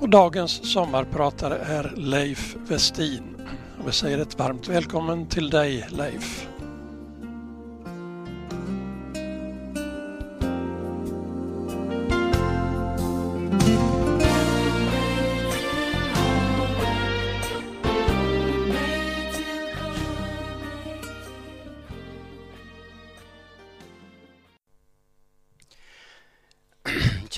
Och dagens sommarpratare är Leif Westin. Vi säger ett varmt välkommen till dig Leif.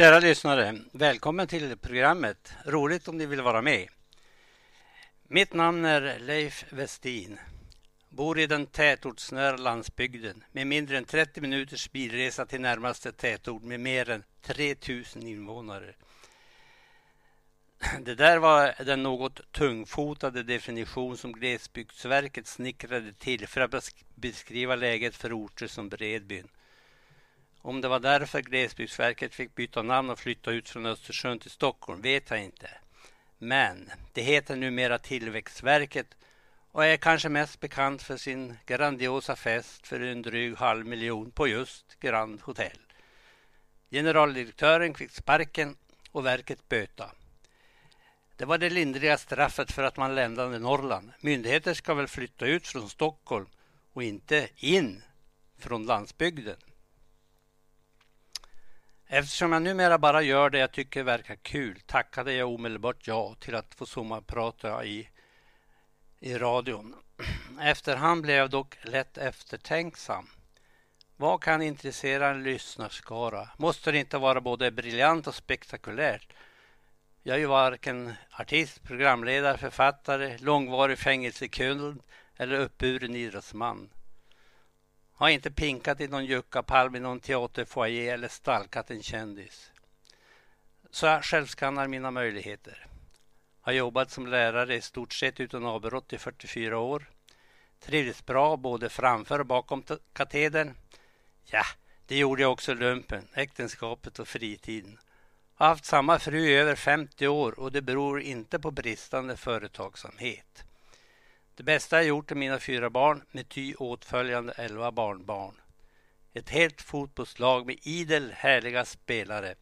Kära lyssnare, välkommen till programmet. Roligt om ni vill vara med. Mitt namn är Leif Westin. Bor i den tätortsnära landsbygden med mindre än 30 minuters bilresa till närmaste tätort med mer än 3000 invånare. Det där var den något tungfotade definition som Glesbygdsverket snickrade till för att beskriva läget för orter som Bredbyn. Om det var därför Glesbygdsverket fick byta namn och flytta ut från Östersund till Stockholm vet jag inte. Men det heter numera Tillväxtverket och är kanske mest bekant för sin grandiosa fest för en dryg halv miljon på just Grand Hotel. Generaldirektören fick sparken och verket böta. Det var det lindriga straffet för att man lämnade Norrland. Myndigheter ska väl flytta ut från Stockholm och inte in från landsbygden. Eftersom jag numera bara gör det jag tycker verkar kul tackade jag omedelbart ja till att få sommarprata i, i radion. Efterhand blev jag dock lätt eftertänksam. Vad kan intressera en lyssnarskara? Måste det inte vara både briljant och spektakulärt? Jag är ju varken artist, programledare, författare, långvarig fängelsekund eller uppburen idrottsman. Har inte pinkat i någon juckapalm i någon teaterfoajé eller stalkat en kändis. Så jag självskannar mina möjligheter. Har jobbat som lärare i stort sett utan avbrott i 44 år. Trivdes bra både framför och bakom katedern. Ja, det gjorde jag också lumpen, äktenskapet och fritiden. Har haft samma fru i över 50 år och det beror inte på bristande företagsamhet. Det bästa jag gjort är mina fyra barn med ty åtföljande elva barnbarn. Ett helt fotbollslag med idel härliga spelare.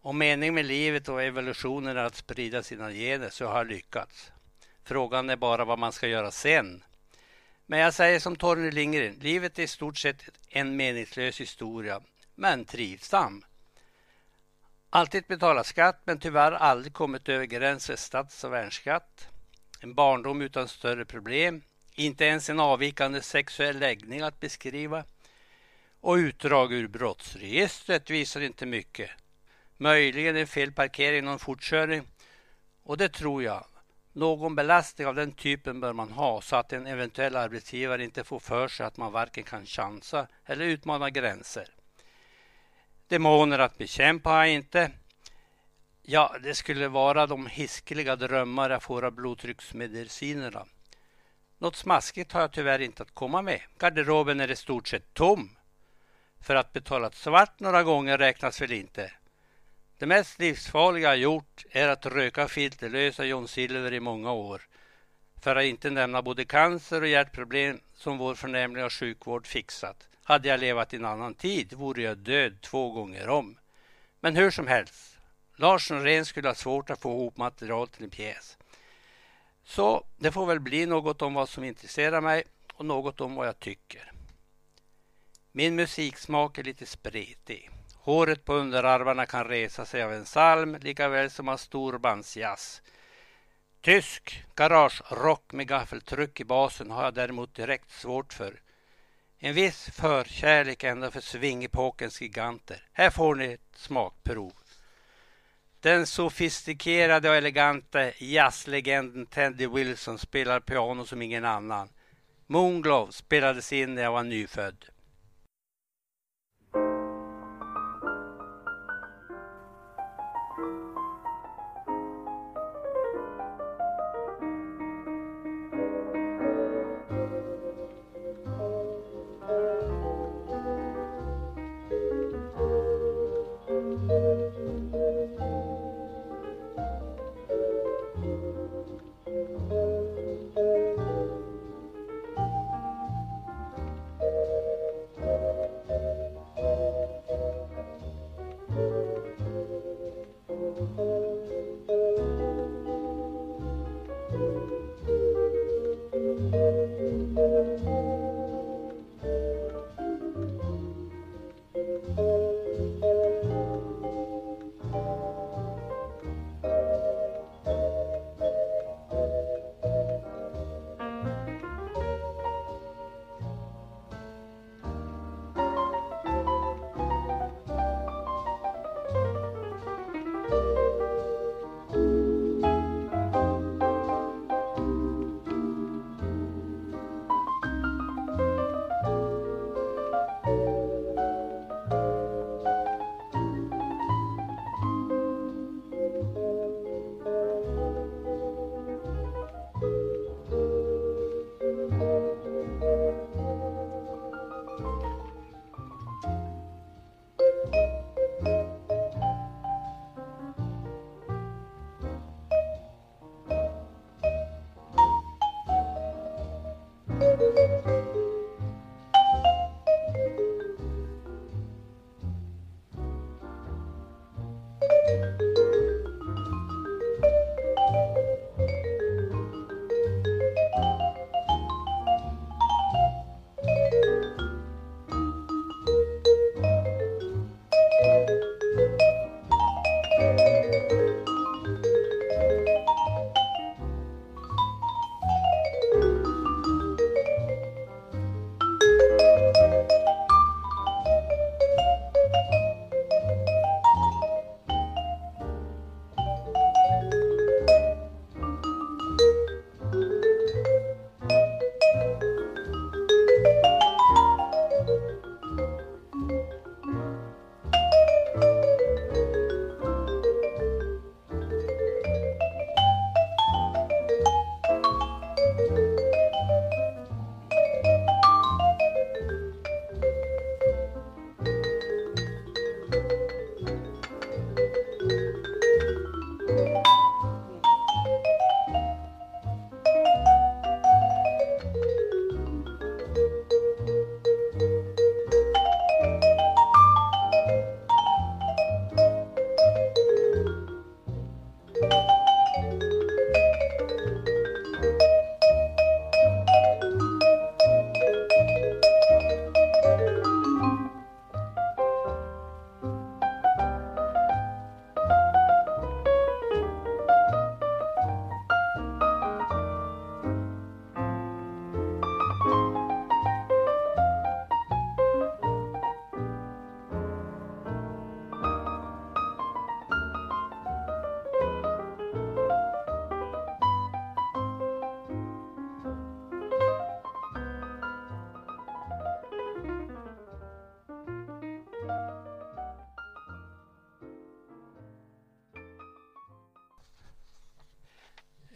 Om meningen med livet och evolutionen är att sprida sina gener så har jag lyckats. Frågan är bara vad man ska göra sen. Men jag säger som Torgny Lindgren, livet är i stort sett en meningslös historia, men trivsam. Alltid betalat skatt men tyvärr aldrig kommit över gränsen stats och värnskatt. En barndom utan större problem. Inte ens en avvikande sexuell läggning att beskriva. Och utdrag ur brottsregistret visar inte mycket. Möjligen en felparkering, någon fortkörning. Och det tror jag. Någon belastning av den typen bör man ha så att en eventuell arbetsgivare inte får för sig att man varken kan chansa eller utmana gränser. Demoner att bekämpa har jag inte. Ja, det skulle vara de hiskeliga drömmar jag får av blodtrycksmedicinerna. Något smaskigt har jag tyvärr inte att komma med. Garderoben är i stort sett tom. För att betala svart några gånger räknas väl inte. Det mest livsfarliga jag gjort är att röka filterlösa John Silver i många år. För att inte nämna både cancer och hjärtproblem som vår förnämliga sjukvård fixat. Hade jag levat i en annan tid vore jag död två gånger om. Men hur som helst. Lars Norén skulle ha svårt att få ihop material till en pjäs. Så det får väl bli något om vad som intresserar mig och något om vad jag tycker. Min musiksmak är lite spretig. Håret på underarmarna kan resa sig av en psalm lika väl som av storbandsjazz. Tysk garagerock med gaffeltryck i basen har jag däremot direkt svårt för. En viss förkärlek ända för swingepokens giganter. Här får ni ett smakprov. Den sofistikerade och elegante jazzlegenden Teddy Wilson spelar piano som ingen annan. Moonglow spelades in när jag var nyfödd.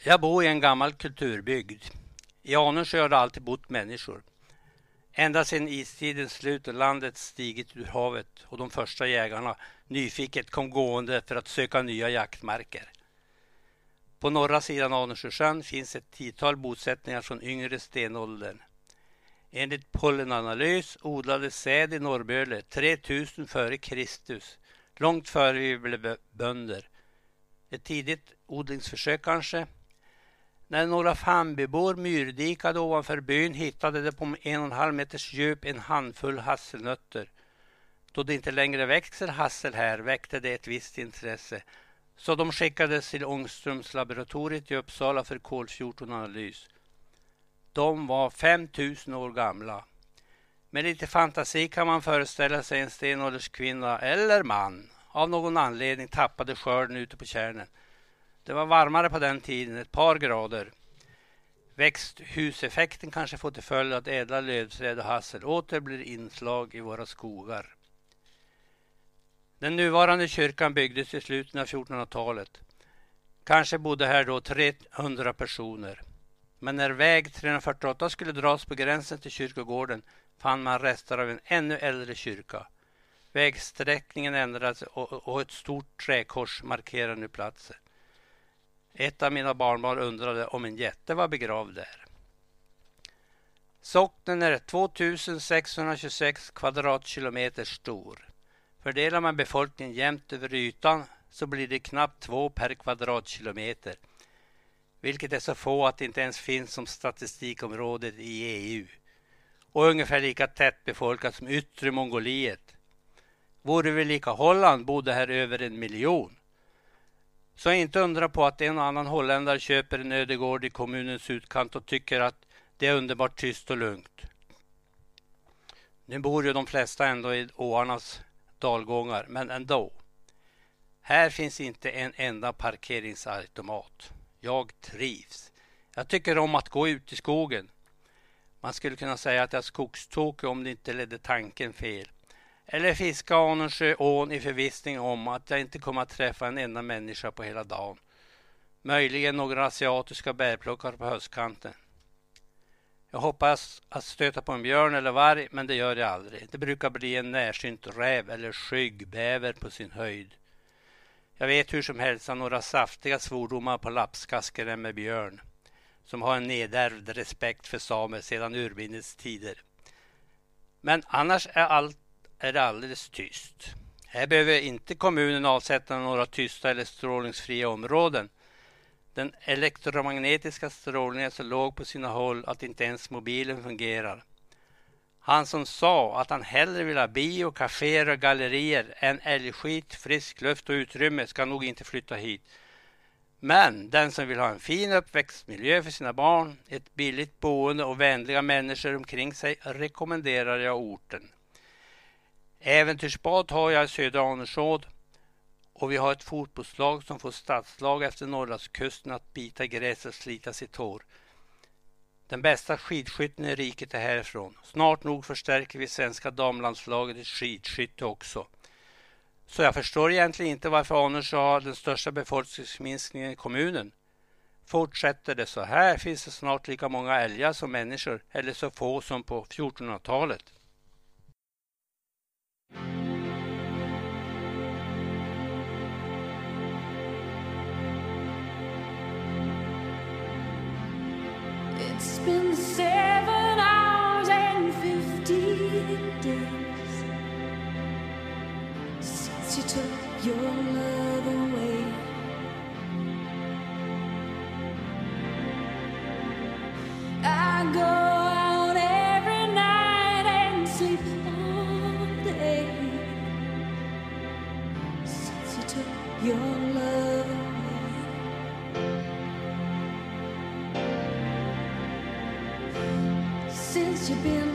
Jag bor i en gammal kulturbygd. I Anundsjö har det alltid bott människor. Ända sedan istidens slut och landet stigit ur havet och de första jägarna nyfiket kom gående för att söka nya jaktmarker. På norra sidan Anundsjösjön finns ett tiotal bosättningar från yngre stenåldern. Enligt pollenanalys odlades säd i Norrböle 3000 före Kristus, långt före vi blev bönder. Ett tidigt odlingsförsök kanske? När några Fambybor myrdikade ovanför byn hittade de på en och en halv meters djup en handfull hasselnötter. Då det inte längre växer hassel här väckte det ett visst intresse. Så de skickades till Ångströmslaboratoriet i Uppsala för kol-14-analys. De var 5000 år gamla. Med lite fantasi kan man föreställa sig en stenålderskvinna eller man av någon anledning tappade skörden ute på kärnen. Det var varmare på den tiden, ett par grader. Växthuseffekten kanske får till följd att ädla lövträd och hassel åter blir inslag i våra skogar. Den nuvarande kyrkan byggdes i slutet av 1400-talet. Kanske bodde här då 300 personer. Men när väg 348 skulle dras på gränsen till kyrkogården fann man rester av en ännu äldre kyrka. Vägsträckningen ändrades och ett stort träkors markerar nu platsen. Ett av mina barnbarn undrade om en jätte var begravd där. Socknen är 2626 kvadratkilometer stor. Fördelar man befolkningen jämnt över ytan så blir det knappt två per kvadratkilometer. Vilket är så få att det inte ens finns som statistikområdet i EU. Och ungefär lika tätt befolkat som yttre Mongoliet. Vore vi lika Holland bodde här över en miljon. Så inte undra på att en och annan holländare köper en ödegård i kommunens utkant och tycker att det är underbart tyst och lugnt. Nu bor ju de flesta ändå i åarnas dalgångar, men ändå. Här finns inte en enda parkeringsautomat. Jag trivs. Jag tycker om att gå ut i skogen. Man skulle kunna säga att jag är skogstokig om det inte ledde tanken fel. Eller fiska Anundsjöån i förvissning om att jag inte kommer att träffa en enda människa på hela dagen. Möjligen några asiatiska bärplockare på höstkanten. Jag hoppas att stöta på en björn eller varg, men det gör jag aldrig. Det brukar bli en närsynt räv eller skyggbäver på sin höjd. Jag vet hur som helst att några saftiga svordomar på lapskasker med björn, som har en nedärvd respekt för samer sedan urminnes tider. Men annars är allt är det alldeles tyst. Här behöver inte kommunen avsätta några tysta eller strålningsfria områden. Den elektromagnetiska strålningen är så låg på sina håll att inte ens mobilen fungerar. Han som sa att han hellre vill ha bio, kaféer och gallerier än älgskit, frisk luft och utrymme ska nog inte flytta hit. Men den som vill ha en fin uppväxtmiljö för sina barn, ett billigt boende och vänliga människor omkring sig rekommenderar jag orten. Äventyrsbad har jag i södra Anundsjåd och vi har ett fotbollslag som får stadslag efter Norrlandskusten att bita gräs och slita sitt hår. Den bästa skidskytten i riket är härifrån. Snart nog förstärker vi svenska damlandslaget i skidskytte också. Så jag förstår egentligen inte varför Anundsjö har den största befolkningsminskningen i kommunen. Fortsätter det så här finns det snart lika många älgar som människor, eller så få som på 1400-talet. It's been seven hours and fifteen days since you took your love away. I go out every night and sleep all day since you took your to be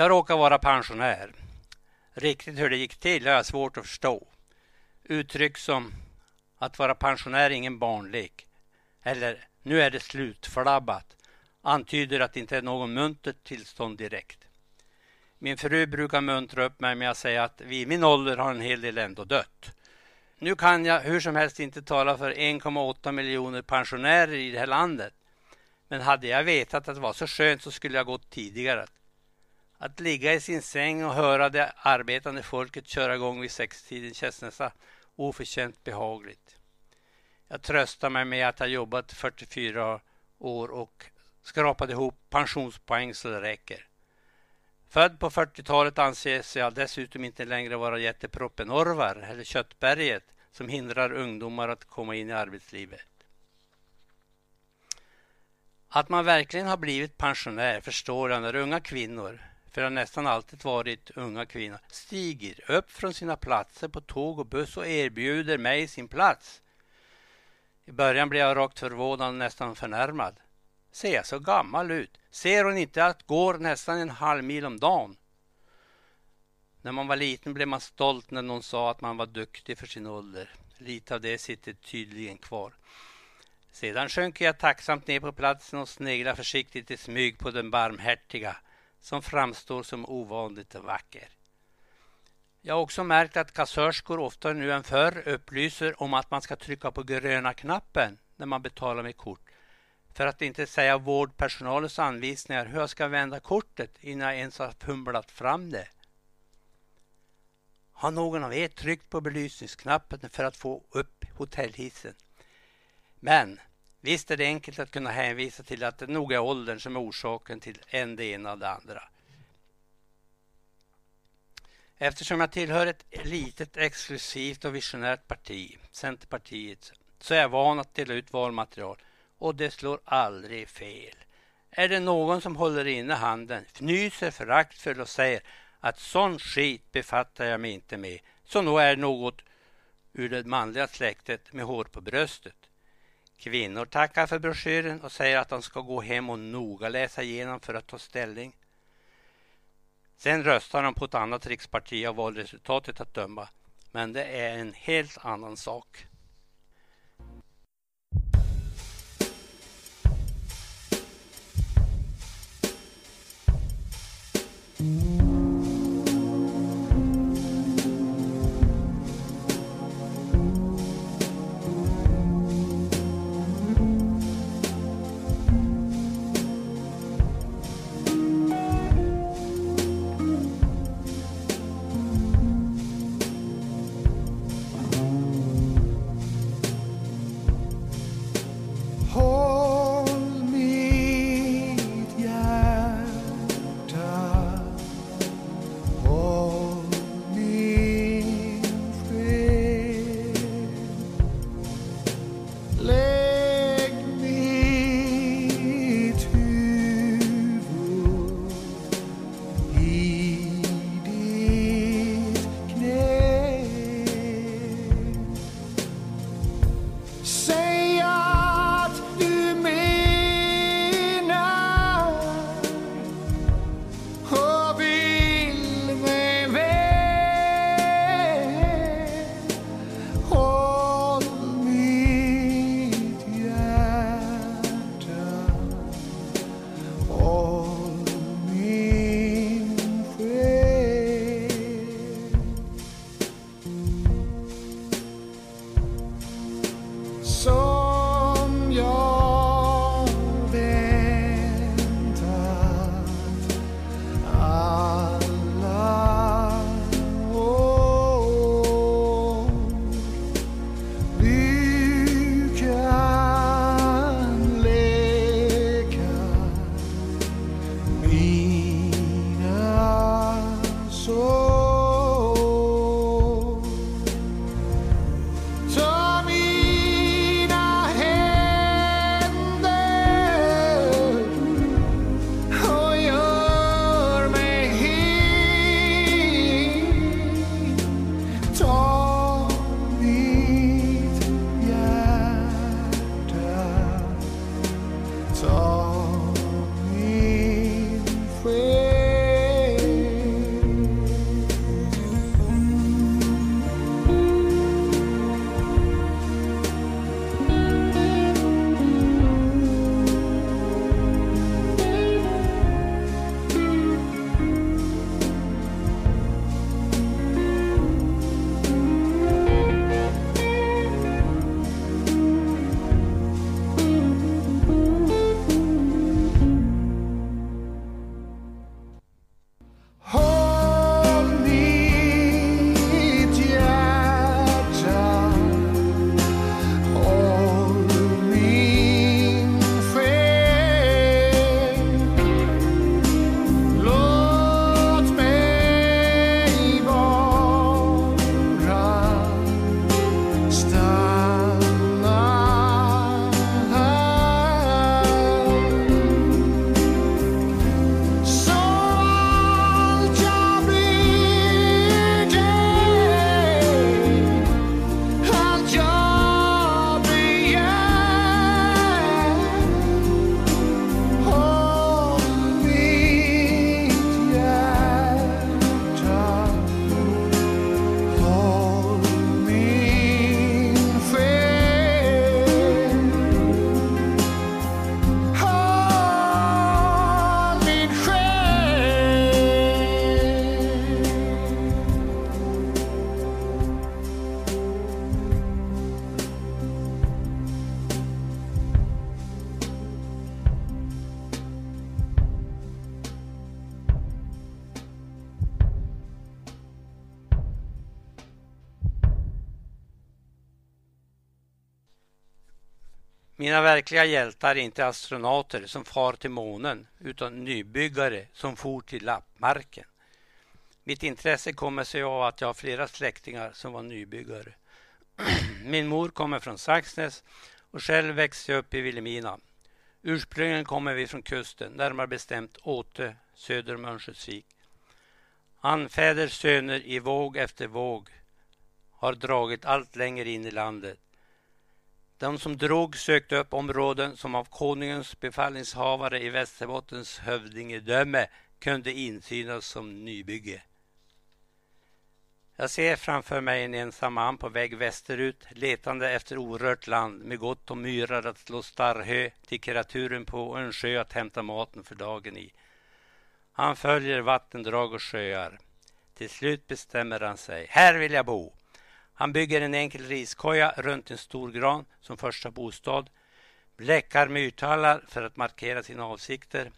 Jag råkar vara pensionär. Riktigt hur det gick till har jag svårt att förstå. Uttryck som att vara pensionär är ingen barnlek eller nu är det slutflabbat antyder att det inte är någon muntert tillstånd direkt. Min fru brukar muntra upp mig med att säga att vid min ålder har en hel del ändå dött. Nu kan jag hur som helst inte tala för 1,8 miljoner pensionärer i det här landet. Men hade jag vetat att det var så skönt så skulle jag gått tidigare. Att ligga i sin säng och höra det arbetande folket köra igång vid sextiden känns nästan oförtjänt behagligt. Jag tröstar mig med att jag jobbat 44 år och skrapat ihop pensionspoäng så det räcker. Född på 40-talet anses jag dessutom inte längre vara jätteproppen Orvar eller Köttberget som hindrar ungdomar att komma in i arbetslivet. Att man verkligen har blivit pensionär förstår jag när unga kvinnor, för det har nästan alltid varit unga kvinnor, stiger upp från sina platser på tåg och buss och erbjuder mig sin plats. I början blev jag rakt förvånad och nästan förnärmad. Ser jag så gammal ut? Ser hon inte att går nästan en halv mil om dagen? När man var liten blev man stolt när någon sa att man var duktig för sin ålder. Lite av det sitter tydligen kvar. Sedan sjönk jag tacksamt ner på platsen och sneglade försiktigt i smyg på den barmhärtiga som framstår som ovanligt vacker. Jag har också märkt att kassörskor oftare nu än förr upplyser om att man ska trycka på gröna knappen när man betalar med kort. För att inte säga vårdpersonalens anvisningar hur jag ska vända kortet innan jag ens har fumlat fram det. Har någon av er tryckt på belysningsknappen för att få upp hotellhissen? Men visst är det enkelt att kunna hänvisa till att det nog är åldern som är orsaken till en det ena och det andra. Eftersom jag tillhör ett litet exklusivt och visionärt parti, Centerpartiet, så är jag van att dela ut valmaterial och det slår aldrig fel. Är det någon som håller inne handen, fnyser föraktfullt och säger att sån skit befattar jag mig inte med, så nog är det något ur det manliga släktet med hår på bröstet. Kvinnor tackar för broschyren och säger att de ska gå hem och noga läsa igenom för att ta ställning. Sen röstar de på ett annat riksparti av valresultatet att döma. Men det är en helt annan sak. Mm. Mina verkliga hjältar är inte astronauter som far till månen utan nybyggare som for till lappmarken. Mitt intresse kommer sig av att jag har flera släktingar som var nybyggare. Min mor kommer från Saxnäs och själv växte jag upp i Vilhelmina. Ursprungligen kommer vi från kusten, närmare bestämt Åte söder om Örnsköldsvik. Anfäders söner i våg efter våg har dragit allt längre in i landet. De som drog sökte upp områden som av konungens befallningshavare i Västerbottens hövdingedöme kunde insynas som nybygge. Jag ser framför mig en ensam man på väg västerut letande efter orört land med gott om myrar att slå starrhö till kreaturen på och en sjö att hämta maten för dagen i. Han följer vattendrag och sjöar. Till slut bestämmer han sig. Här vill jag bo. Han bygger en enkel riskoja runt en stor gran som första bostad. Bläckar myrtallar för att markera sina avsikter.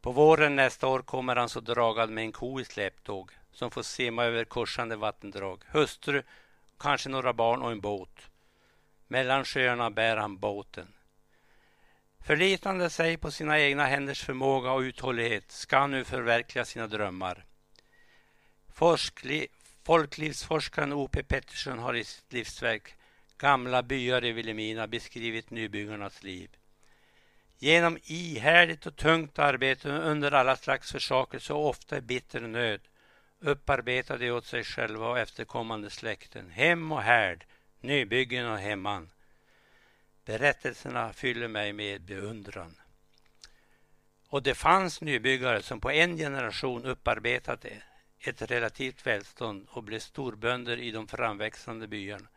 På våren nästa år kommer han så dragad med en ko i släptåg som får simma över korsande vattendrag. Hustru, kanske några barn och en båt. Mellan sjöarna bär han båten. Förlitande sig på sina egna händers förmåga och uthållighet ska han nu förverkliga sina drömmar. Forskli, folklivsforskaren O.P. Pettersson har i sitt livsverk Gamla byar i Vilhelmina beskrivit nybyggarnas liv. Genom ihärdigt och tungt arbete under alla slags försakelse och ofta i bitter nöd upparbetade de åt sig själva och efterkommande släkten hem och härd, nybyggen och hemman. Berättelserna fyller mig med beundran. Och det fanns nybyggare som på en generation upparbetade ett relativt välstånd och blev storbönder i de framväxande byarna.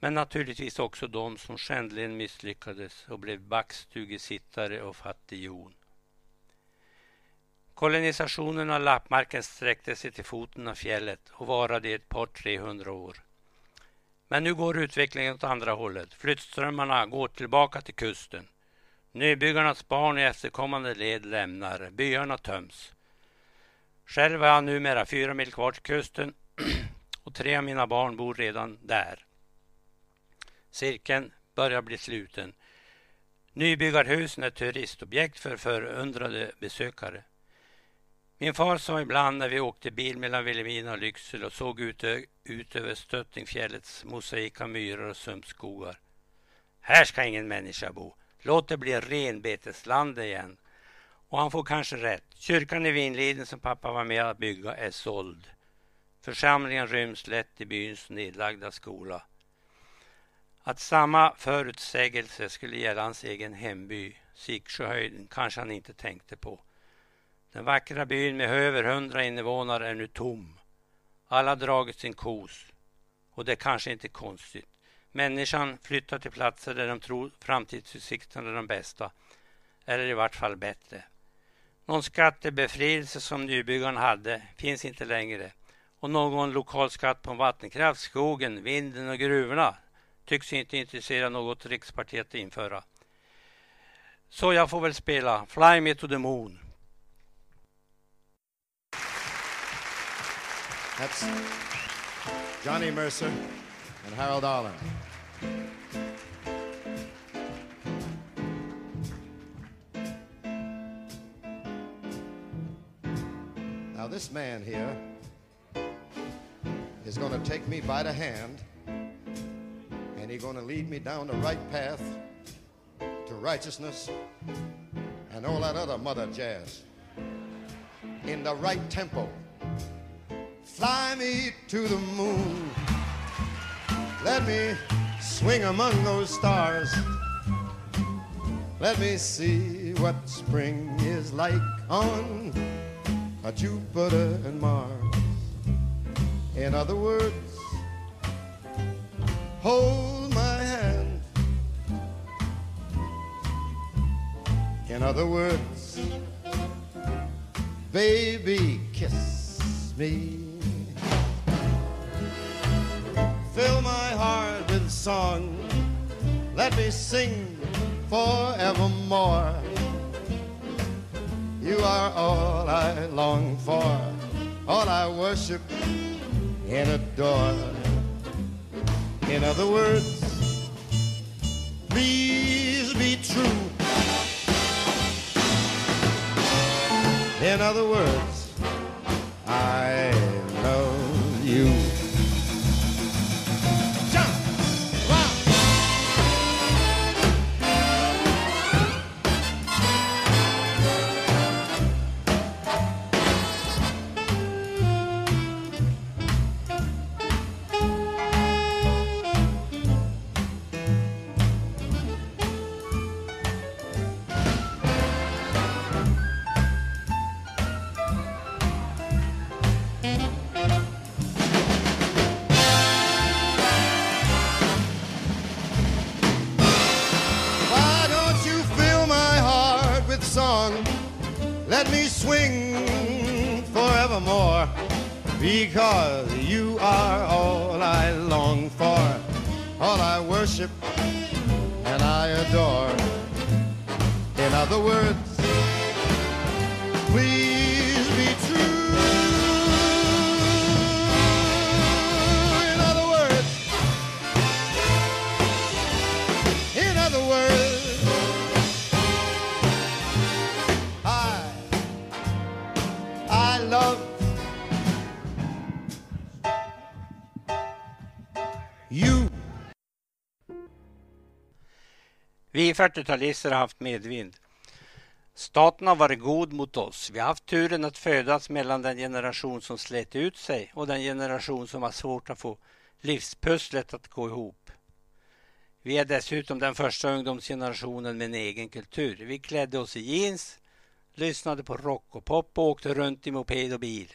Men naturligtvis också de som skändligen misslyckades och blev backstugesittare och fattighjon. Kolonisationen av lappmarken sträckte sig till foten av fjället och varade i ett par trehundra år. Men nu går utvecklingen åt andra hållet. Flyttströmmarna går tillbaka till kusten. Nybyggarnas barn i efterkommande led lämnar. Byarna töms. Själv har jag numera fyra mil kvar till kusten och tre av mina barn bor redan där. Cirkeln börjar bli sluten. Nybyggarhusen är turistobjekt för förundrade besökare. Min far sa ibland när vi åkte bil mellan Vilhelmina och Lycksele och såg ut, ut över Stöttingfjällets mosaika myrar och sumpskogar. Här ska ingen människa bo. Låt det bli renbetesland igen. Och han får kanske rätt. Kyrkan i Vinliden som pappa var med att bygga är såld. Församlingen ryms lätt i byns nedlagda skola. Att samma förutsägelse skulle gälla hans egen hemby, Siksjöhöjden, kanske han inte tänkte på. Den vackra byn med över hundra invånare är nu tom. Alla har dragit sin kos. Och det är kanske inte konstigt. Människan flyttar till platser där de tror framtidsutsikterna är de bästa. Eller i vart fall bättre. Någon skattebefrielse som nybyggarna hade finns inte längre. Och någon lokal skatt på vattenkraft, skogen, vinden och gruvorna tycks inte intressera något riksparti att införa. Så jag får väl spela Fly Me To The Moon. That's Johnny Mercer and Harold Arlen. Now, this man here is going to take me by the hand and he's going to lead me down the right path to righteousness and all that other mother jazz in the right tempo. Fly me to the moon. Let me swing among those stars. Let me see what spring is like on Jupiter and Mars. In other words, hold my hand. In other words, baby, kiss me. Fill my heart with song. Let me sing forevermore. You are all I long for, all I worship and adore. In other words, please be true. In other words, I love you. Love you. Vi 40-talister har haft medvind. Staten har varit god mot oss. Vi har haft turen att födas mellan den generation som slet ut sig och den generation som har svårt att få livspusslet att gå ihop. Vi är dessutom den första ungdomsgenerationen med en egen kultur. Vi klädde oss i jeans, lyssnade på rock och pop och åkte runt i moped och bil.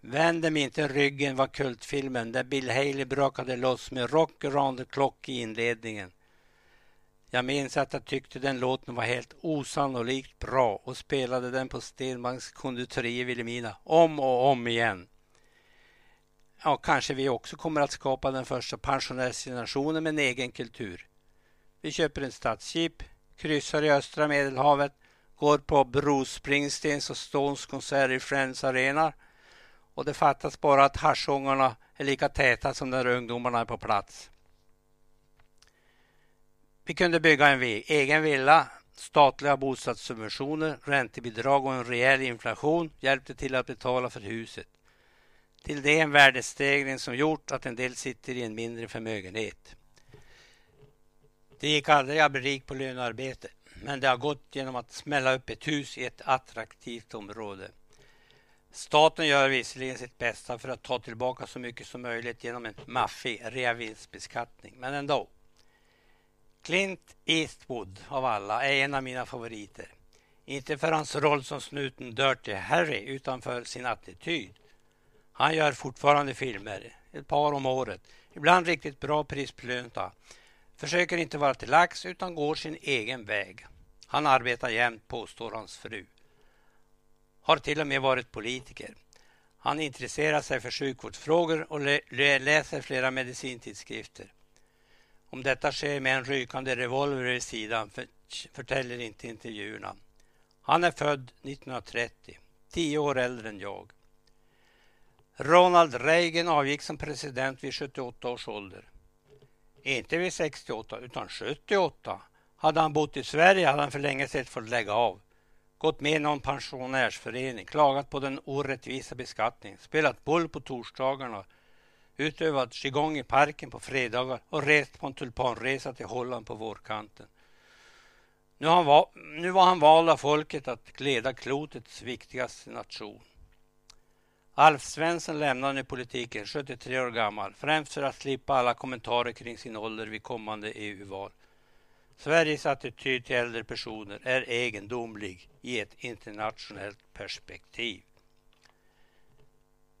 Vänd dem inte ryggen var kultfilmen där Bill Haley brakade loss med Rock around the clock i inledningen. Jag minns att jag tyckte den låten var helt osannolikt bra och spelade den på Stenbanks konditori i Vilhelmina om och om igen. Ja, kanske vi också kommer att skapa den första pensionärsgenerationen med en egen kultur. Vi köper en stadsjeep, kryssar i östra medelhavet, går på Bruce Springsteens och Stones konsert i Friends Arena och det fattas bara att haschungarna är lika täta som när ungdomarna är på plats. Vi kunde bygga en egen villa, statliga bostadssubventioner, räntebidrag och en rejäl inflation hjälpte till att betala för huset. Till det en värdestegring som gjort att en del sitter i en mindre förmögenhet. Det gick aldrig att bli rik på lönearbete, men det har gått genom att smälla upp ett hus i ett attraktivt område. Staten gör visserligen sitt bästa för att ta tillbaka så mycket som möjligt genom en maffig reavinstbeskattning, men ändå. Clint Eastwood av alla är en av mina favoriter. Inte för hans roll som snuten Dirty Harry utan för sin attityd. Han gör fortfarande filmer, ett par om året. Ibland riktigt bra prisbelönta. Försöker inte vara till lax utan går sin egen väg. Han arbetar jämt, påstår hans fru. Har till och med varit politiker. Han intresserar sig för sjukvårdsfrågor och läser flera medicintidskrifter. Om detta sker med en rykande revolver vid sidan förtäljer inte intervjuerna. Han är född 1930, tio år äldre än jag. Ronald Reagan avgick som president vid 78 års ålder. Inte vid 68 utan 78. Hade han bott i Sverige hade han för länge sedan fått lägga av. Gått med i någon pensionärsförening, klagat på den orättvisa beskattningen, spelat boll på torsdagarna, utövat qigong i parken på fredagar och rest på en tulpanresa till Holland på vårkanten. Nu, var, nu var han vald av folket att leda klotets viktigaste nation. Alf Svensson lämnade nu politiken, 73 år gammal, främst för att slippa alla kommentarer kring sin ålder vid kommande EU-val. Sveriges attityd till äldre personer är egendomlig i ett internationellt perspektiv.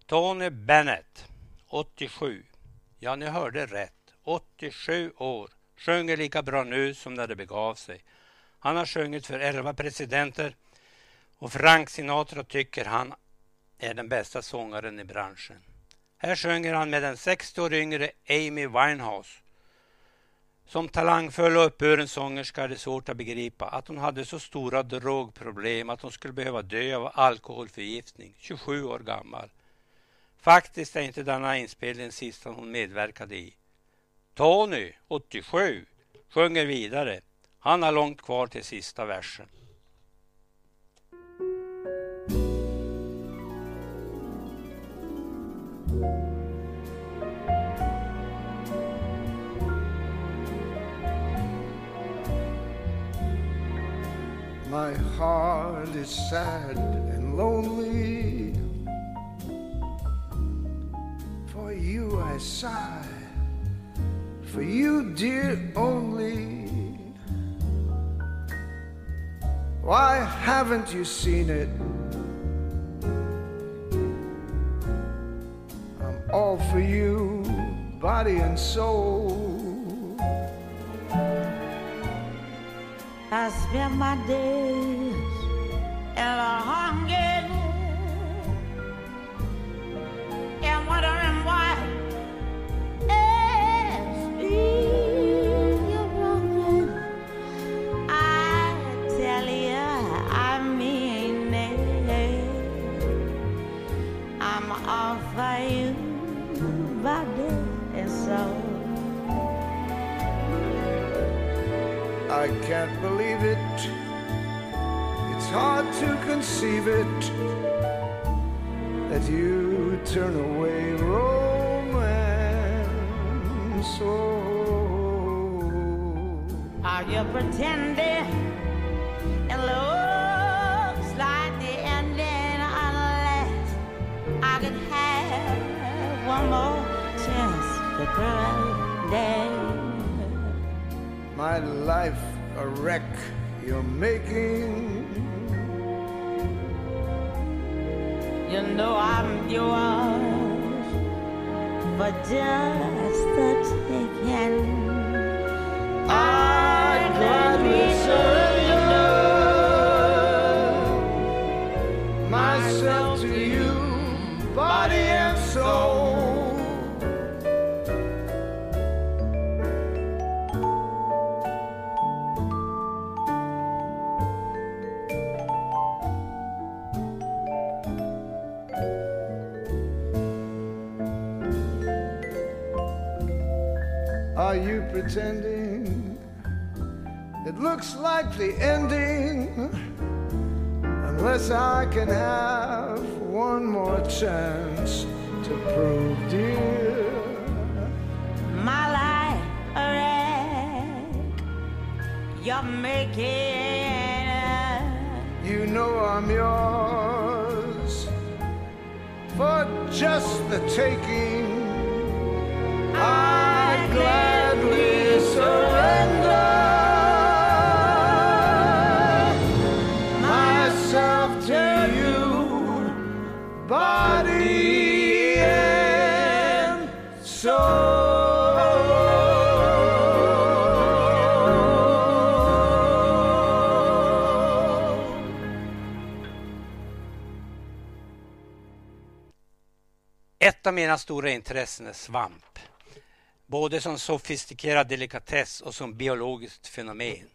Tony Bennett, 87. Ja, ni hörde rätt. 87 år. Sjunger lika bra nu som när det begav sig. Han har sjungit för 11 presidenter och Frank Sinatra tycker han är den bästa sångaren i branschen. Här sjunger han med den 60 år yngre Amy Winehouse. Som talangfull och uppburen sångerska är det svårt att begripa att hon hade så stora drogproblem att hon skulle behöva dö av alkoholförgiftning, 27 år gammal. Faktiskt är inte denna inspelning den sista hon medverkade i. Tony, 87, Sjunger vidare. Han har långt kvar till sista versen. My heart is sad and lonely. For you I sigh, for you, dear, only. Why haven't you seen it? I'm all for you, body and soul. I spend my can't believe it. It's hard to conceive it that you turn away romance. Oh. Are you pretending? It looks like the ending unless I can have one more chance to pretend. My life a wreck you're making. You know I'm yours for just the taking. Like the ending. Unless I can have one more chance to prove, dear. My life a wreck. You're making. You know I'm yours for just the taking. I gladly Ett av mina stora intressen är svamp. Både som sofistikerad delikatess och som biologiskt fenomen.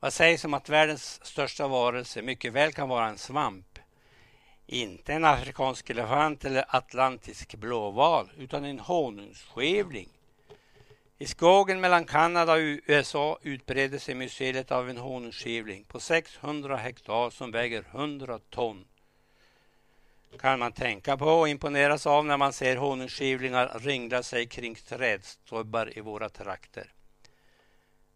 Vad sägs om att världens största varelse mycket väl kan vara en svamp? Inte en afrikansk elefant eller atlantisk blåval, utan en honungsskevling. I skogen mellan Kanada och USA utbreder sig mycelet av en honungsskevling på 600 hektar som väger 100 ton. Kan man tänka på och imponeras av när man ser honungsskivlingar ringla sig kring trädstubbar i våra trakter.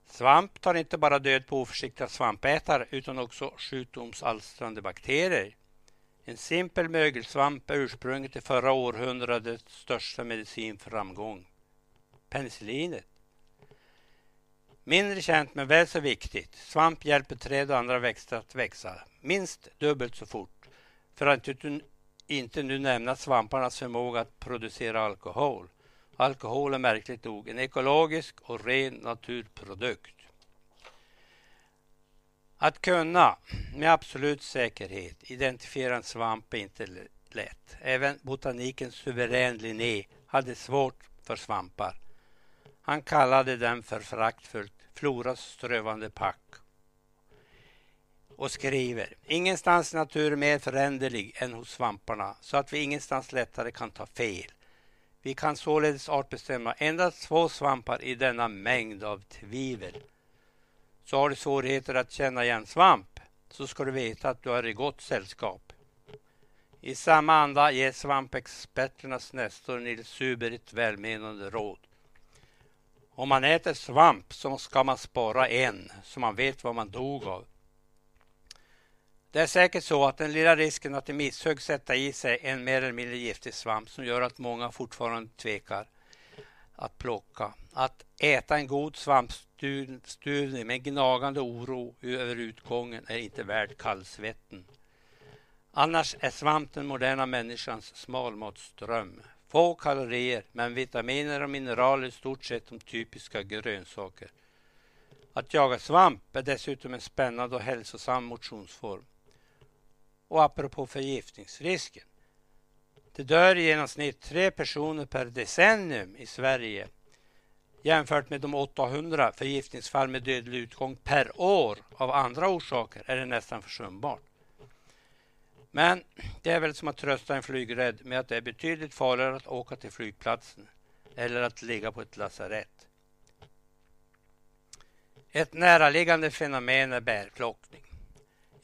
Svamp tar inte bara död på oförsiktiga svampätare utan också sjukdomsalstrande bakterier. En simpel mögelsvamp är ursprunget till förra århundradets största medicinframgång, penicillinet. Mindre känt men väl så viktigt. Svamp hjälper träd och andra växter att växa minst dubbelt så fort. För att inte, nu nämna svamparnas förmåga att producera alkohol. Alkohol är märkligt nog en ekologisk och ren naturprodukt. Att kunna med absolut säkerhet identifiera en svamp är inte lätt. Även botanikens suverän Linné hade svårt för svampar. Han kallade dem för föraktfullt floras strövande pack och skriver Ingenstans är naturen mer föränderlig än hos svamparna så att vi ingenstans lättare kan ta fel. Vi kan således artbestämma endast två svampar i denna mängd av tvivel. Så har du svårigheter att känna igen svamp, så ska du veta att du är i gott sällskap. I samma anda ger svampexperternas nästor Nils Suber ett välmenande råd. Om man äter svamp så ska man spara en, så man vet vad man dog av. Det är säkert så att den lilla risken att i misshugg sätta i sig en mer eller mindre giftig svamp som gör att många fortfarande tvekar att plocka. Att äta en god svampstuvning med gnagande oro över utgången är inte värd kallsvetten. Annars är svamp den moderna människans smalmatsdröm. Få kalorier men vitaminer och mineraler i stort sett de typiska grönsaker. Att jaga svamp är dessutom en spännande och hälsosam motionsform. Och apropå förgiftningsrisken. Det dör i genomsnitt tre personer per decennium i Sverige. Jämfört med de 800 förgiftningsfall med dödlig utgång per år av andra orsaker är det nästan försumbart. Men det är väl som att trösta en flygrädd med att det är betydligt farligare att åka till flygplatsen eller att ligga på ett lasarett. Ett näraliggande fenomen är bärplockning.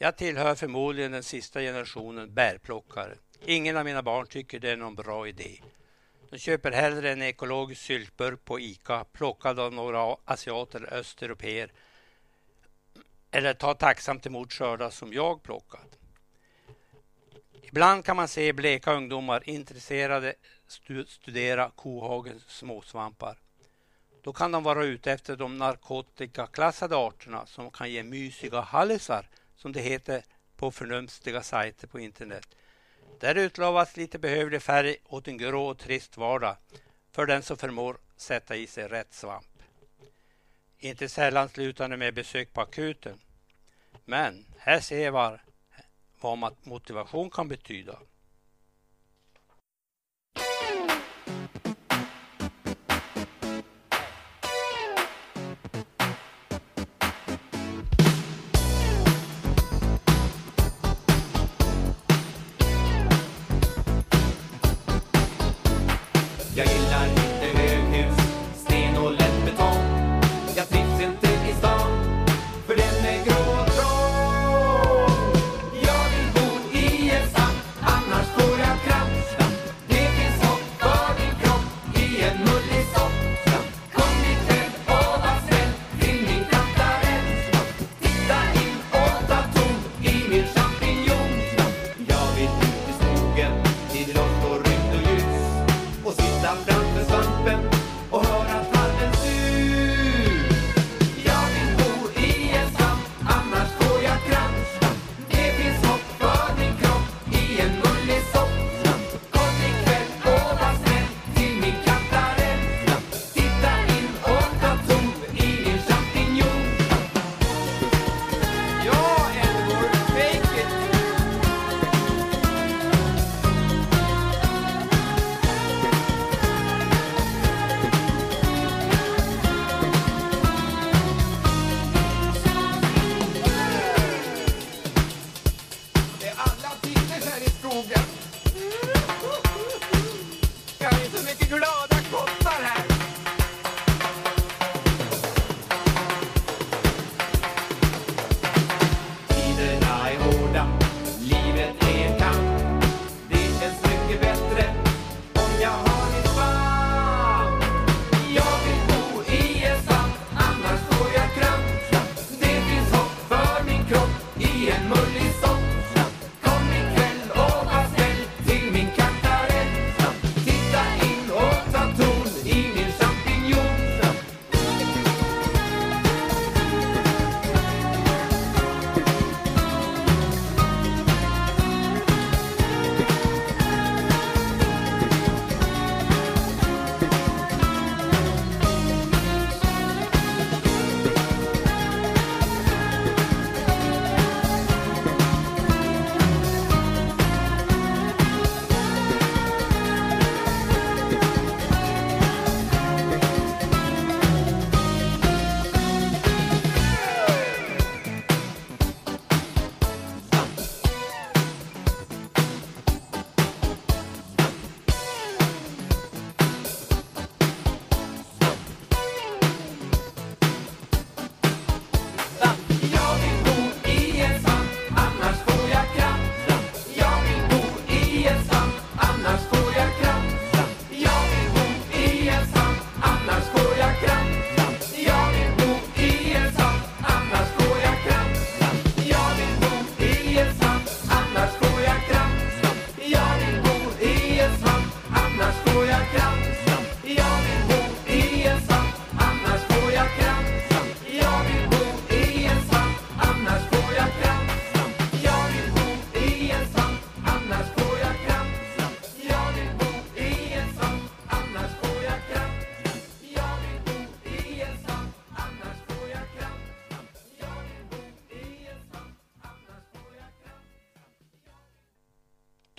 Jag tillhör förmodligen den sista generationen bärplockare. Ingen av mina barn tycker det är någon bra idé. De köper hellre en ekologisk syltburk på ICA plockad av några asiater eller östeuropeer eller tar tacksamt emot skördar som jag plockat. Ibland kan man se bleka ungdomar intresserade studera kohagens småsvampar. Då kan de vara ute efter de narkotikaklassade arterna som kan ge mysiga hallisar, som det heter på förnumstiga sajter på internet. Där utlovas lite behövlig färg åt en grå och trist vardag för den som förmår sätta i sig rätt svamp. Inte sällan slutar det med besök på akuten. Men här ser var vad motivation kan betyda.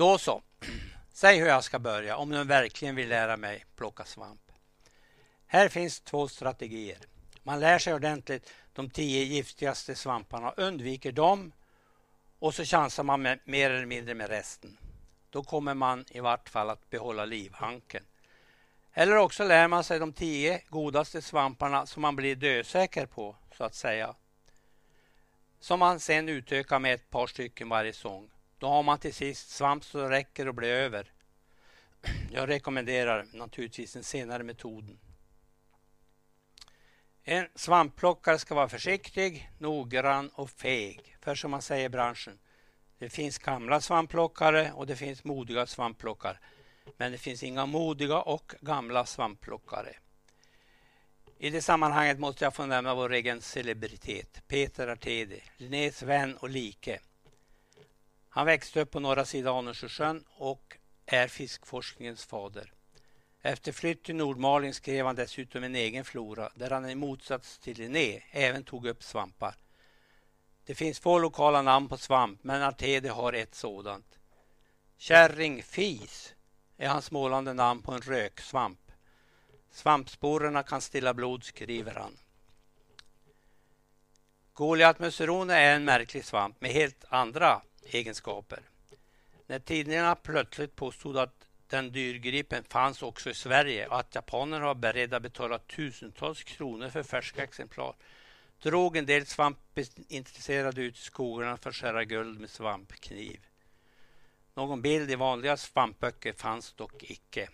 Då så. Säg hur jag ska börja om du verkligen vill lära mig plocka svamp. Här finns två strategier. Man lär sig ordentligt de tio giftigaste svamparna, undviker dem och så chansar man med, mer eller mindre med resten. Då kommer man i vart fall att behålla livhanken. Eller också lär man sig de tio godaste svamparna som man blir dösäker på, så att säga. Som man sen utökar med ett par stycken varje sång. Då har man till sist svamp så det räcker och blir över. Jag rekommenderar naturligtvis den senare metoden. En svampplockare ska vara försiktig, noggrann och feg. För som man säger i branschen, det finns gamla svampplockare och det finns modiga svampplockare. Men det finns inga modiga och gamla svampplockare. I det sammanhanget måste jag få nämna vår egen celebritet, Peter Artedi, Linnés vän och like. Han växte upp på norra sidan Anundsjösjön och är fiskforskningens fader. Efter flytt till Nordmaling skrev han dessutom en egen flora där han i motsats till Linné även tog upp svampar. Det finns få lokala namn på svamp men Artedi har ett sådant. Kärringfis är hans målande namn på en röksvamp. Svampsporerna kan stilla blod, skriver han. Goliatmusserone är en märklig svamp med helt andra egenskaper. När tidningarna plötsligt påstod att den dyrgripen fanns också i Sverige och att japanerna var beredda att betala tusentals kronor för färska exemplar drog en del svampintresserade ut i skogarna för att skära guld med svampkniv. Någon bild i vanliga svampböcker fanns dock icke.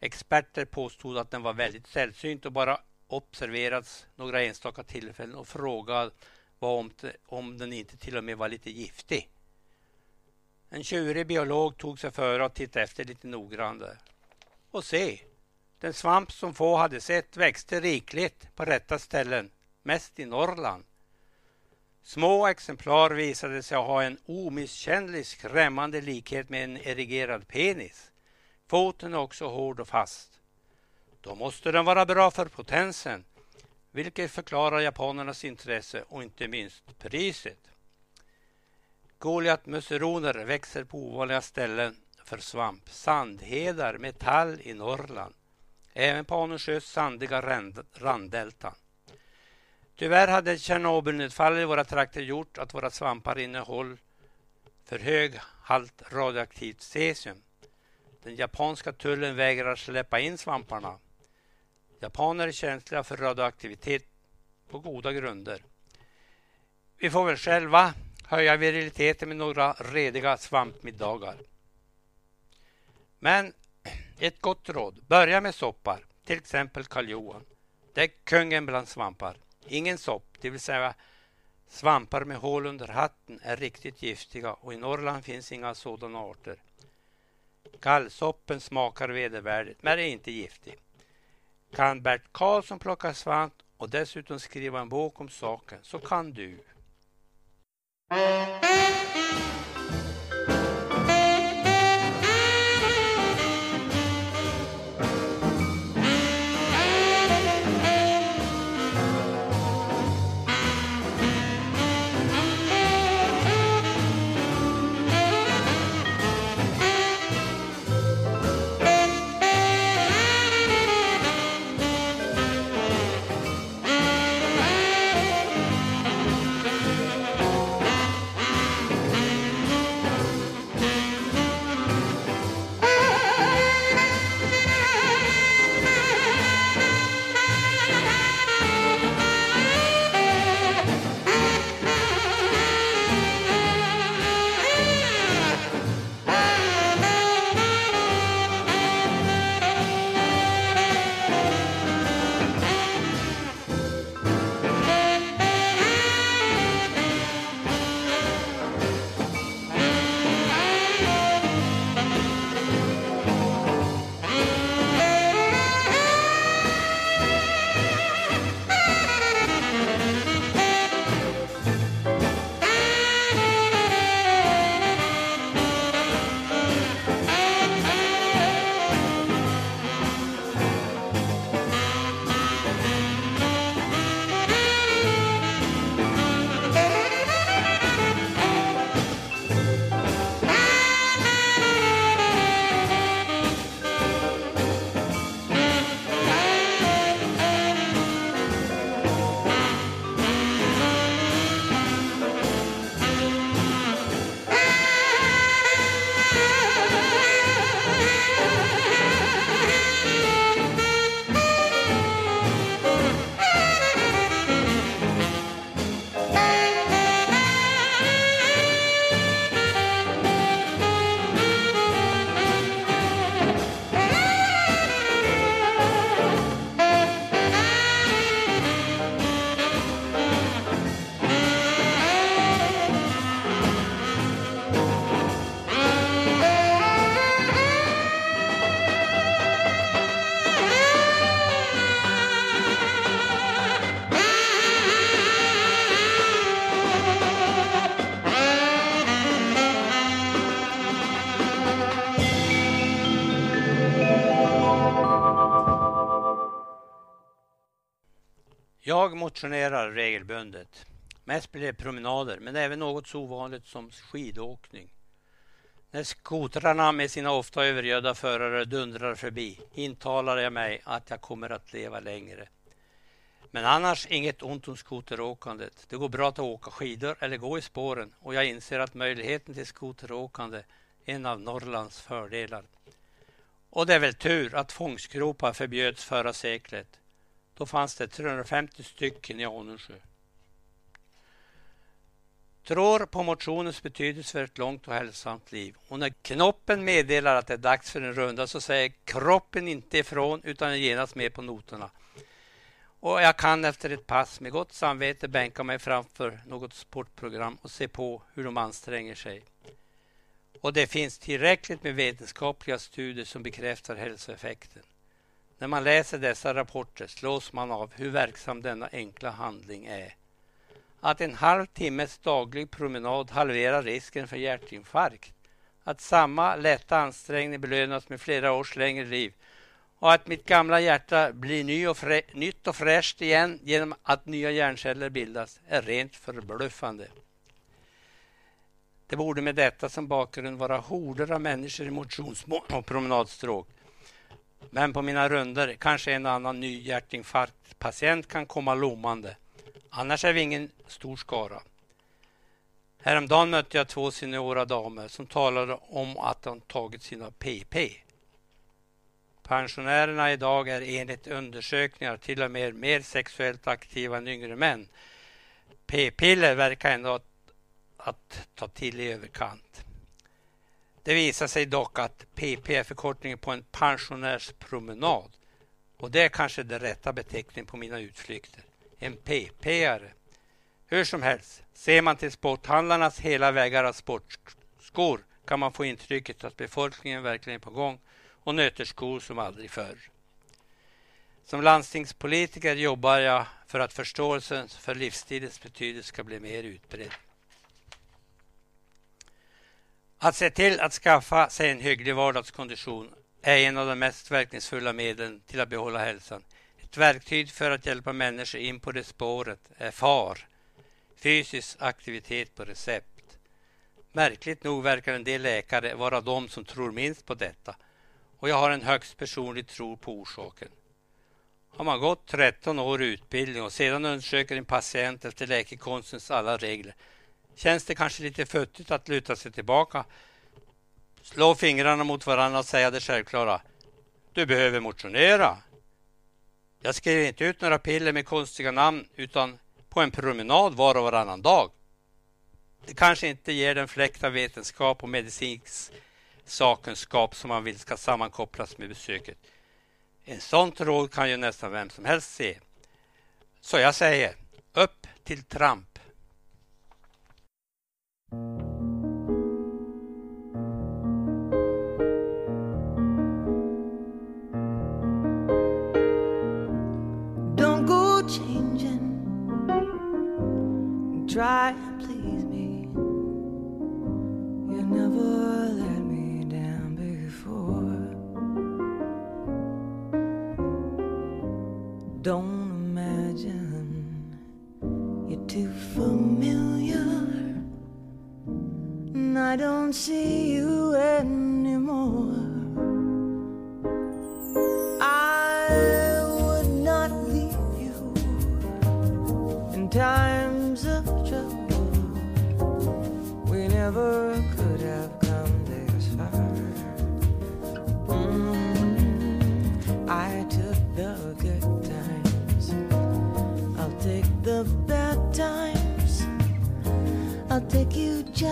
Experter påstod att den var väldigt sällsynt och bara observerats några enstaka tillfällen och frågade om, om den inte till och med var lite giftig. En tjurig biolog tog sig före och tittade efter lite noggrannare. Och se, den svamp som få hade sett växte rikligt på rätta ställen, mest i Norrland. Små exemplar visade sig ha en omisskännlig skrämmande likhet med en erigerad penis. Foten är också hård och fast. Då måste den vara bra för potensen, vilket förklarar japanernas intresse och inte minst priset. Goliatmusseroner växer på ovanliga ställen för svamp. Sandhedar, metall i Norrland. Även på Anundsjös sandiga randdelta. Tyvärr hade Tjernobylnedfallet i våra trakter gjort att våra svampar innehåller för hög halt radioaktivt cesium. Den japanska tullen vägrar släppa in svamparna. Japaner är känsliga för radioaktivitet på goda grunder. Vi får väl själva höja viriliteten med några rediga svampmiddagar. Men ett gott råd, börja med soppar, till exempel Karl Johan. Det är kungen bland svampar. Ingen sopp, det vill säga svampar med hål under hatten, är riktigt giftiga och i Norrland finns inga sådana arter. Gallsoppen smakar vedervärdigt men är inte giftig. Kan Bert Karlsson plocka svamp och dessutom skriva en bok om saken så kan du. Música Jag motionerar regelbundet. Mest blir det promenader, men även något så ovanligt som skidåkning. När skotrarna med sina ofta övergödda förare dundrar förbi intalar jag mig att jag kommer att leva längre. Men annars inget ont om skoteråkandet. Det går bra att åka skidor eller gå i spåren och jag inser att möjligheten till skoteråkande är en av Norrlands fördelar. Och det är väl tur att fångstgropar förbjöds förra seklet. Då fanns det 350 stycken i Anundsjö. Tror på motionens betydelse för ett långt och hälsosamt liv. Och när knoppen meddelar att det är dags för en runda så säger kroppen inte ifrån utan är genast med på noterna. Och jag kan efter ett pass med gott samvete bänka mig framför något sportprogram och se på hur de anstränger sig. Och det finns tillräckligt med vetenskapliga studier som bekräftar hälsoeffekten. När man läser dessa rapporter slås man av hur verksam denna enkla handling är. Att en halv timmes daglig promenad halverar risken för hjärtinfarkt. Att samma lätta ansträngning belönas med flera års längre liv och att mitt gamla hjärta blir ny och nytt och fräscht igen genom att nya hjärnceller bildas är rent förbluffande. Det borde med detta som bakgrund vara horder av människor i motions och promenadstråk. Men på mina runder kanske en annan ny hjärtinfarktpatient kan komma lommande. Annars är vi ingen stor skara. Häromdagen mötte jag två seniora damer som talade om att de tagit sina PP. Pensionärerna idag är enligt undersökningar till och med mer sexuellt aktiva än yngre män. P-piller verkar ändå att, att ta till i överkant. Det visar sig dock att PP är förkortningen på en pensionärspromenad. Och det är kanske den rätta beteckningen på mina utflykter. En PP-are. Hur som helst, ser man till sporthandlarnas hela vägar av sportskor kan man få intrycket att befolkningen verkligen är på gång och nöter skor som aldrig förr. Som landstingspolitiker jobbar jag för att förståelsen för livsstilens betydelse ska bli mer utbredd. Att se till att skaffa sig en hygglig vardagskondition är en av de mest verkningsfulla medlen till att behålla hälsan. Ett verktyg för att hjälpa människor in på det spåret är FAR, fysisk aktivitet på recept. Märkligt nog verkar en del läkare vara de som tror minst på detta och jag har en högst personlig tro på orsaken. Har man gått 13 år i utbildning och sedan undersöker en patient efter läkekonstens alla regler känns det kanske lite futtigt att luta sig tillbaka, slå fingrarna mot varandra och säga det självklara. Du behöver motionera. Jag skriver inte ut några piller med konstiga namn utan på en promenad var och varannan dag. Det kanske inte ger den fläkt av vetenskap och medicinsk sakkunskap som man vill ska sammankopplas med besöket. En sånt råd kan ju nästan vem som helst se. Så jag säger, upp till tramp. Try and please me. You never let me down before. Don't imagine you're too familiar. And I don't see you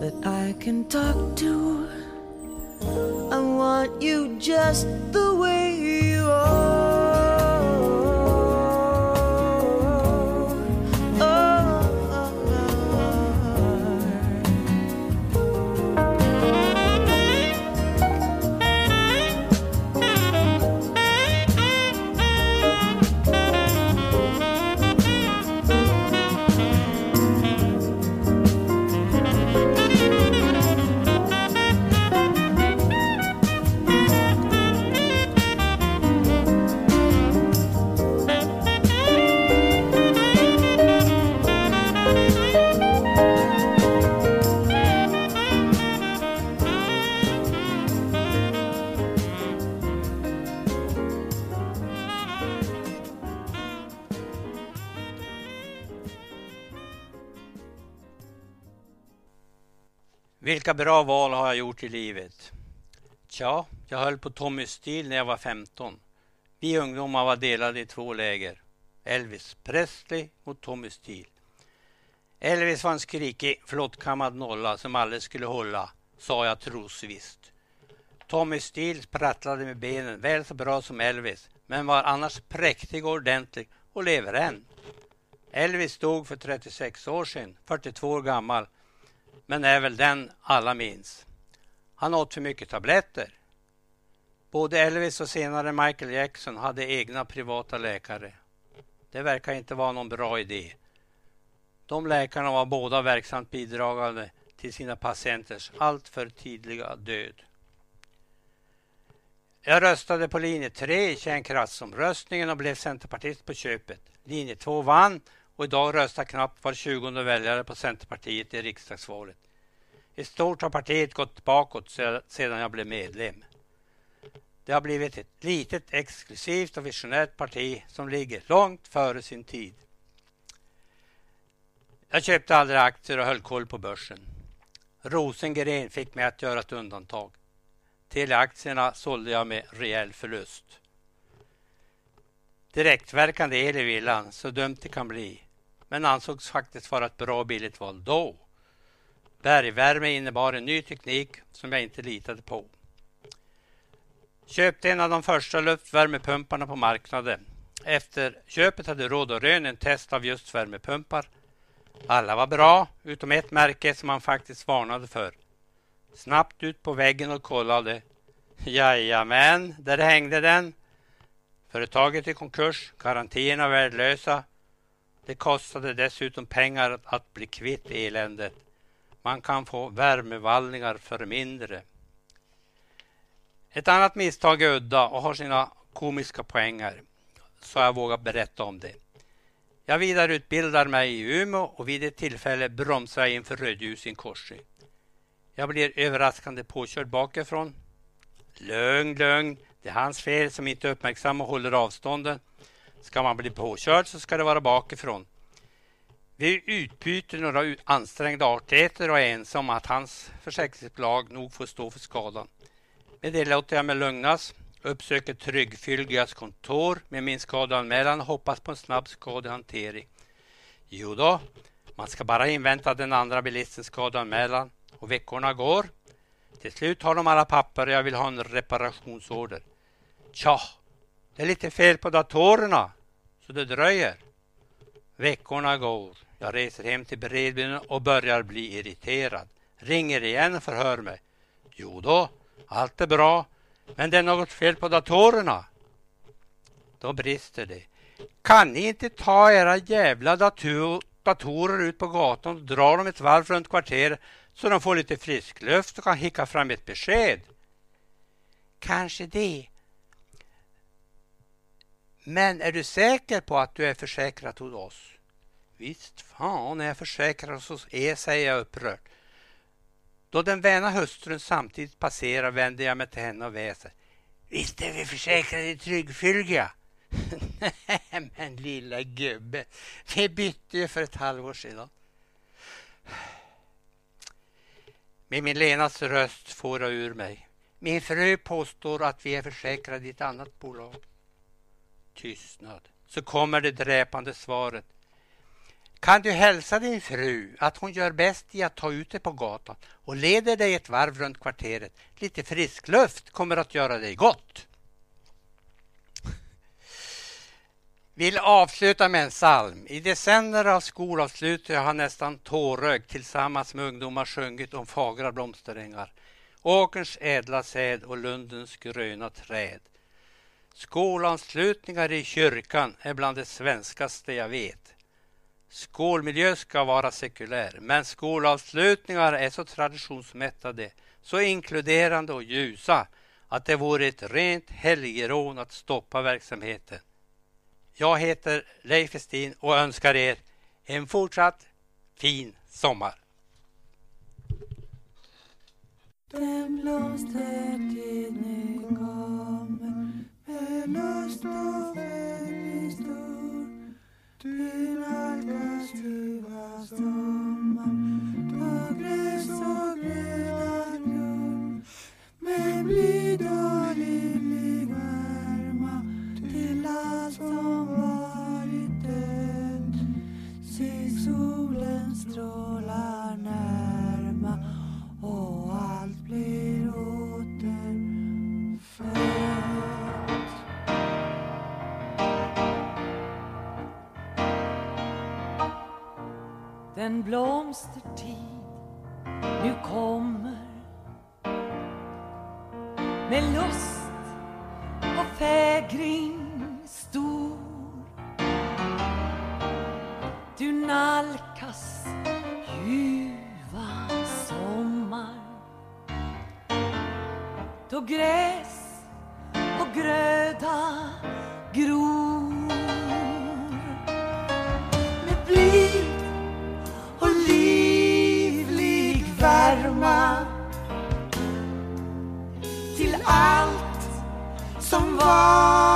that I can talk to. I want you just the way you are. Vilka bra val har jag gjort i livet? Tja, jag höll på Tommy Steele när jag var 15. Vi ungdomar var delade i två läger. Elvis Presley mot Tommy Steele. Elvis var en skrikig, flottkammad nolla som aldrig skulle hålla, sa jag trosvisst. Tommy Steele sprattlade med benen väl så bra som Elvis, men var annars präktig och ordentlig och lever än. Elvis dog för 36 år sedan, 42 år gammal, men är väl den alla minns. Han åt för mycket tabletter. Både Elvis och senare Michael Jackson hade egna privata läkare. Det verkar inte vara någon bra idé. De läkarna var båda verksamt bidragande till sina patienters alltför tidiga död. Jag röstade på linje 3 i kärnkraftsomröstningen och blev centerpartist på köpet. Linje 2 vann och idag röstar knappt var tjugonde väljare på Centerpartiet i riksdagsvalet. I stort har partiet gått bakåt sedan jag blev medlem. Det har blivit ett litet, exklusivt och visionärt parti som ligger långt före sin tid. Jag köpte aldrig aktier och höll koll på börsen. Rosengren fick mig att göra ett undantag. Teleaktierna sålde jag med rejäl förlust. Direktverkande el i villan, så dumt det kan bli. Men ansågs faktiskt vara ett bra och billigt val då. Bergvärme innebar en ny teknik som jag inte litade på. Köpte en av de första luftvärmepumparna på marknaden. Efter köpet hade Råd och Rön en test av just värmepumpar. Alla var bra, utom ett märke som han faktiskt varnade för. Snabbt ut på väggen och kollade. Jajamän, där hängde den. Företaget i konkurs, garantierna värdelösa. Det kostade dessutom pengar att, bli kvitt eländet. Man kan få värmevallningar för mindre. Ett annat misstag är udda och har sina komiska poänger, så jag vågar berätta om det. Jag vidareutbildar mig i Umeå och vid ett tillfälle bromsar jag inför rödljus i en korsning. Jag blir överraskande påkörd bakifrån. Lugn, lugn. Det är hans fel som inte uppmärksammar och håller avstånden. Ska man bli påkörd så ska det vara bakifrån. Vi utbyter några ansträngda artigheter och är ense om att hans försäkringsbolag nog får stå för skadan. Med det låter jag mig lugnas, uppsöker Tryggfylgigas kontor med min skadeanmälan och hoppas på en snabb skadehantering. Jo då, man ska bara invänta den andra bilistens skadeanmälan och veckorna går. Till slut har de alla papper och jag vill ha en reparationsorder. Tja, det är lite fel på datorerna, så det dröjer. Veckorna går. Jag reser hem till bredbyn och börjar bli irriterad. Ringer igen och förhör mig. Jo då, allt är bra, men det är något fel på datorerna. Då brister det. Kan ni inte ta era jävla dator, datorer ut på gatan och dra dem ett varv runt kvarteret så de får lite frisk luft och kan hicka fram ett besked? Kanske det. Men är du säker på att du är försäkrad hos oss? Visst fan är jag försäkrad hos er, säger jag upprört. Då den väna hustrun samtidigt passerar vänder jag mig till henne och väser. Visst är vi försäkrade i Tryggfylga? Nej men lilla gubbe, vi bytte ju för ett halvår sedan. Med min lenas röst får jag ur mig. Min fru påstår att vi är försäkrade i ett annat bolag. Tystnad. Så kommer det dräpande svaret. Kan du hälsa din fru att hon gör bäst i att ta ut dig på gatan och leder dig ett varv runt kvarteret. Lite frisk luft kommer att göra dig gott. Vill avsluta med en psalm. I decennier av skolavslut har jag nästan tårögd tillsammans med ungdomar sjungit om fagra blomsterängar, åkerns ädla säd och lundens gröna träd. Skolanslutningar i kyrkan är bland det svenskaste jag vet. Skolmiljö ska vara sekulär, men skolavslutningar är så traditionsmättade, så inkluderande och ljusa att det vore ett rent helgerån att stoppa verksamheten. Jag heter Leif Westin och önskar er en fortsatt fin sommar. Den blomstertid nu närma och allt blir återfött. Den blomstertid. Nu kommer med lust och fägring stor. Du nalkas ljuva sommar. Då gräs och gröda gror. Som